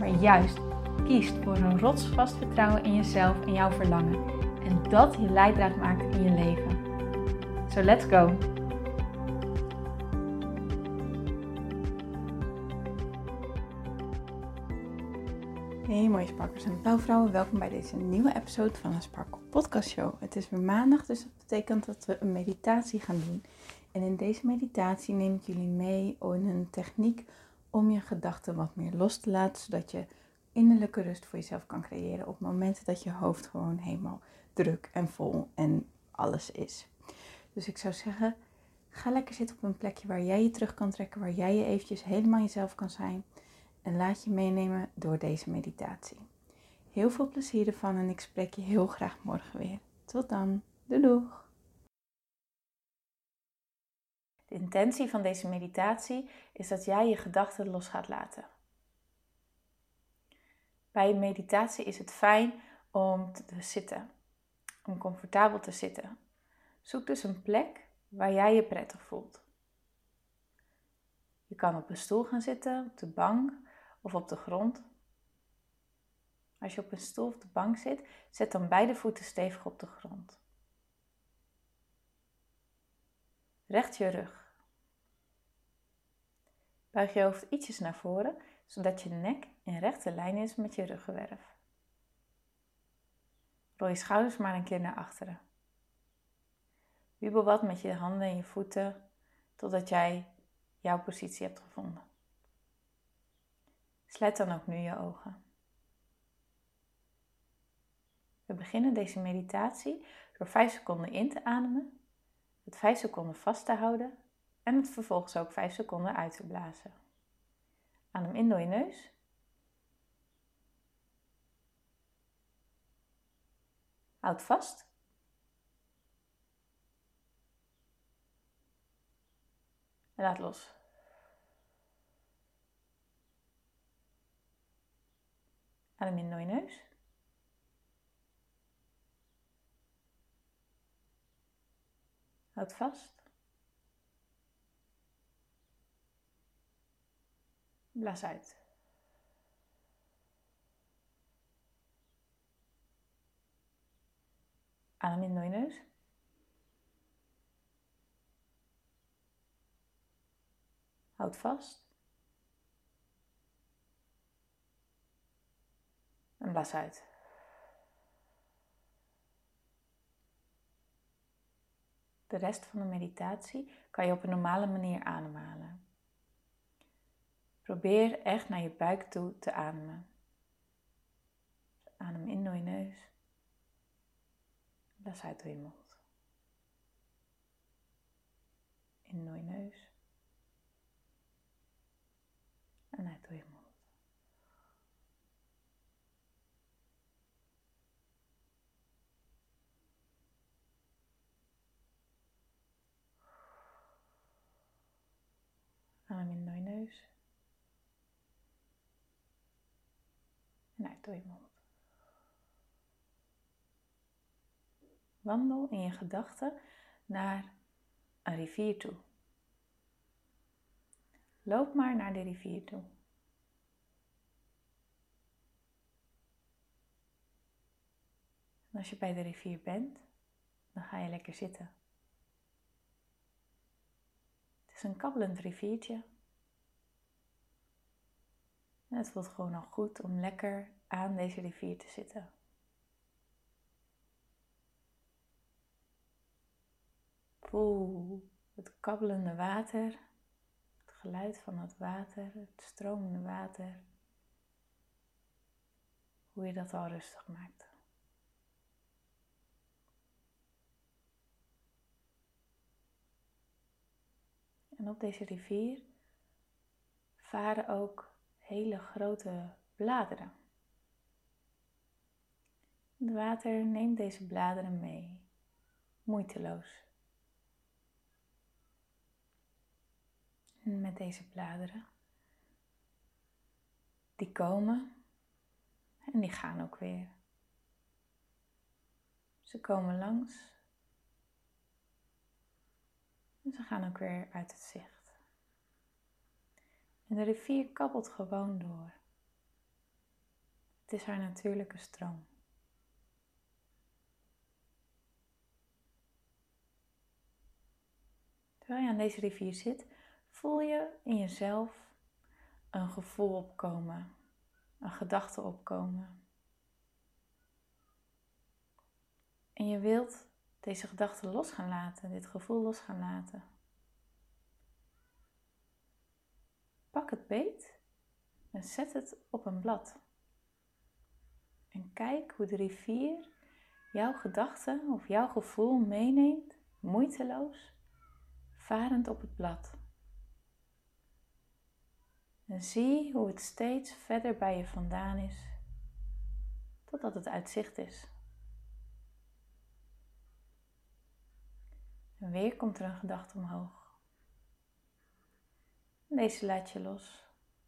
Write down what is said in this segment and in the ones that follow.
maar juist kiest voor een rotsvast vertrouwen in jezelf en jouw verlangen. En dat je leidraad maakt in je leven. So let's go! Hey mooie sparkers en blauwvrouwen, welkom bij deze nieuwe episode van de Sparkle Podcast Show. Het is weer maandag, dus dat betekent dat we een meditatie gaan doen. En in deze meditatie neem ik jullie mee in een techniek om je gedachten wat meer los te laten, zodat je innerlijke rust voor jezelf kan creëren op momenten dat je hoofd gewoon helemaal druk en vol en alles is. Dus ik zou zeggen, ga lekker zitten op een plekje waar jij je terug kan trekken, waar jij je eventjes helemaal jezelf kan zijn en laat je meenemen door deze meditatie. Heel veel plezier ervan en ik spreek je heel graag morgen weer. Tot dan. Doei doeg! De intentie van deze meditatie is dat jij je gedachten los gaat laten. Bij meditatie is het fijn om te zitten, om comfortabel te zitten. Zoek dus een plek waar jij je prettig voelt. Je kan op een stoel gaan zitten, op de bank of op de grond. Als je op een stoel of de bank zit, zet dan beide voeten stevig op de grond. Recht je rug. Buig je hoofd ietsjes naar voren, zodat je nek in rechte lijn is met je ruggenwerf. Rol je schouders maar een keer naar achteren. Wiebel wat met je handen en je voeten totdat jij jouw positie hebt gevonden. Sluit dan ook nu je ogen. We beginnen deze meditatie door 5 seconden in te ademen het 5 seconden vast te houden en het vervolgens ook 5 seconden uit te blazen. Adem in door je neus. Houd vast. En laat los. Adem in door je neus. Houd vast. Blaas uit. Adem in door je neus. Houd vast. En blaas uit. De rest van de meditatie kan je op een normale manier ademhalen. Probeer echt naar je buik toe te ademen. Adem in door je neus. Blaas uit door je mond. In door je neus. En uit door je mond. Adem in door je neus. Door je mond. Wandel in je gedachten naar een rivier toe. Loop maar naar de rivier toe. Als je bij de rivier bent, dan ga je lekker zitten. Het is een kabbelend riviertje. Het voelt gewoon al goed om lekker aan deze rivier te zitten. Voel het kabbelende water, het geluid van het water, het stromende water. Hoe je dat al rustig maakt. En op deze rivier varen ook hele grote bladeren. Het water neemt deze bladeren mee, moeiteloos. En met deze bladeren, die komen en die gaan ook weer. Ze komen langs en ze gaan ook weer uit het zicht. En de rivier kabbelt gewoon door. Het is haar natuurlijke stroom. Terwijl je aan deze rivier zit, voel je in jezelf een gevoel opkomen, een gedachte opkomen. En je wilt deze gedachte los gaan laten, dit gevoel los gaan laten. Beet en zet het op een blad. En kijk hoe de rivier jouw gedachten of jouw gevoel meeneemt, moeiteloos, varend op het blad. En zie hoe het steeds verder bij je vandaan is, totdat het uit zicht is. En weer komt er een gedachte omhoog. Deze laat je los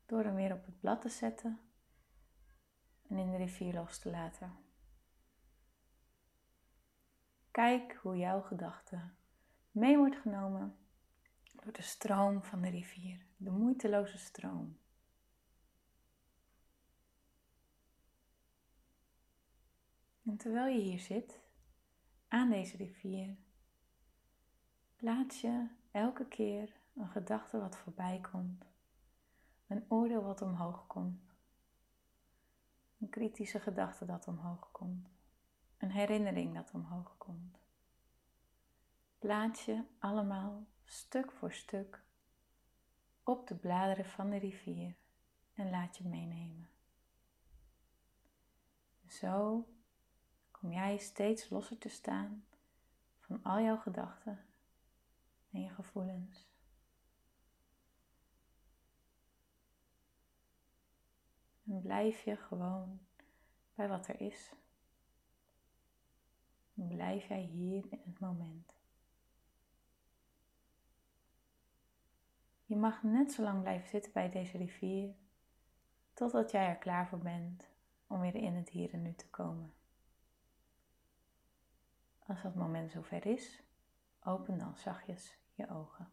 door hem weer op het blad te zetten en in de rivier los te laten. Kijk hoe jouw gedachte mee wordt genomen door de stroom van de rivier, de moeiteloze stroom. En terwijl je hier zit, aan deze rivier, plaats je elke keer een gedachte wat voorbij komt, een oordeel wat omhoog komt, een kritische gedachte dat omhoog komt, een herinnering dat omhoog komt. Plaats je allemaal stuk voor stuk op de bladeren van de rivier en laat je meenemen. Zo kom jij steeds losser te staan van al jouw gedachten en je gevoelens. Blijf je gewoon bij wat er is. Blijf jij hier in het moment. Je mag net zo lang blijven zitten bij deze rivier totdat jij er klaar voor bent om weer in het hier en nu te komen. Als dat moment zover is, open dan zachtjes je ogen.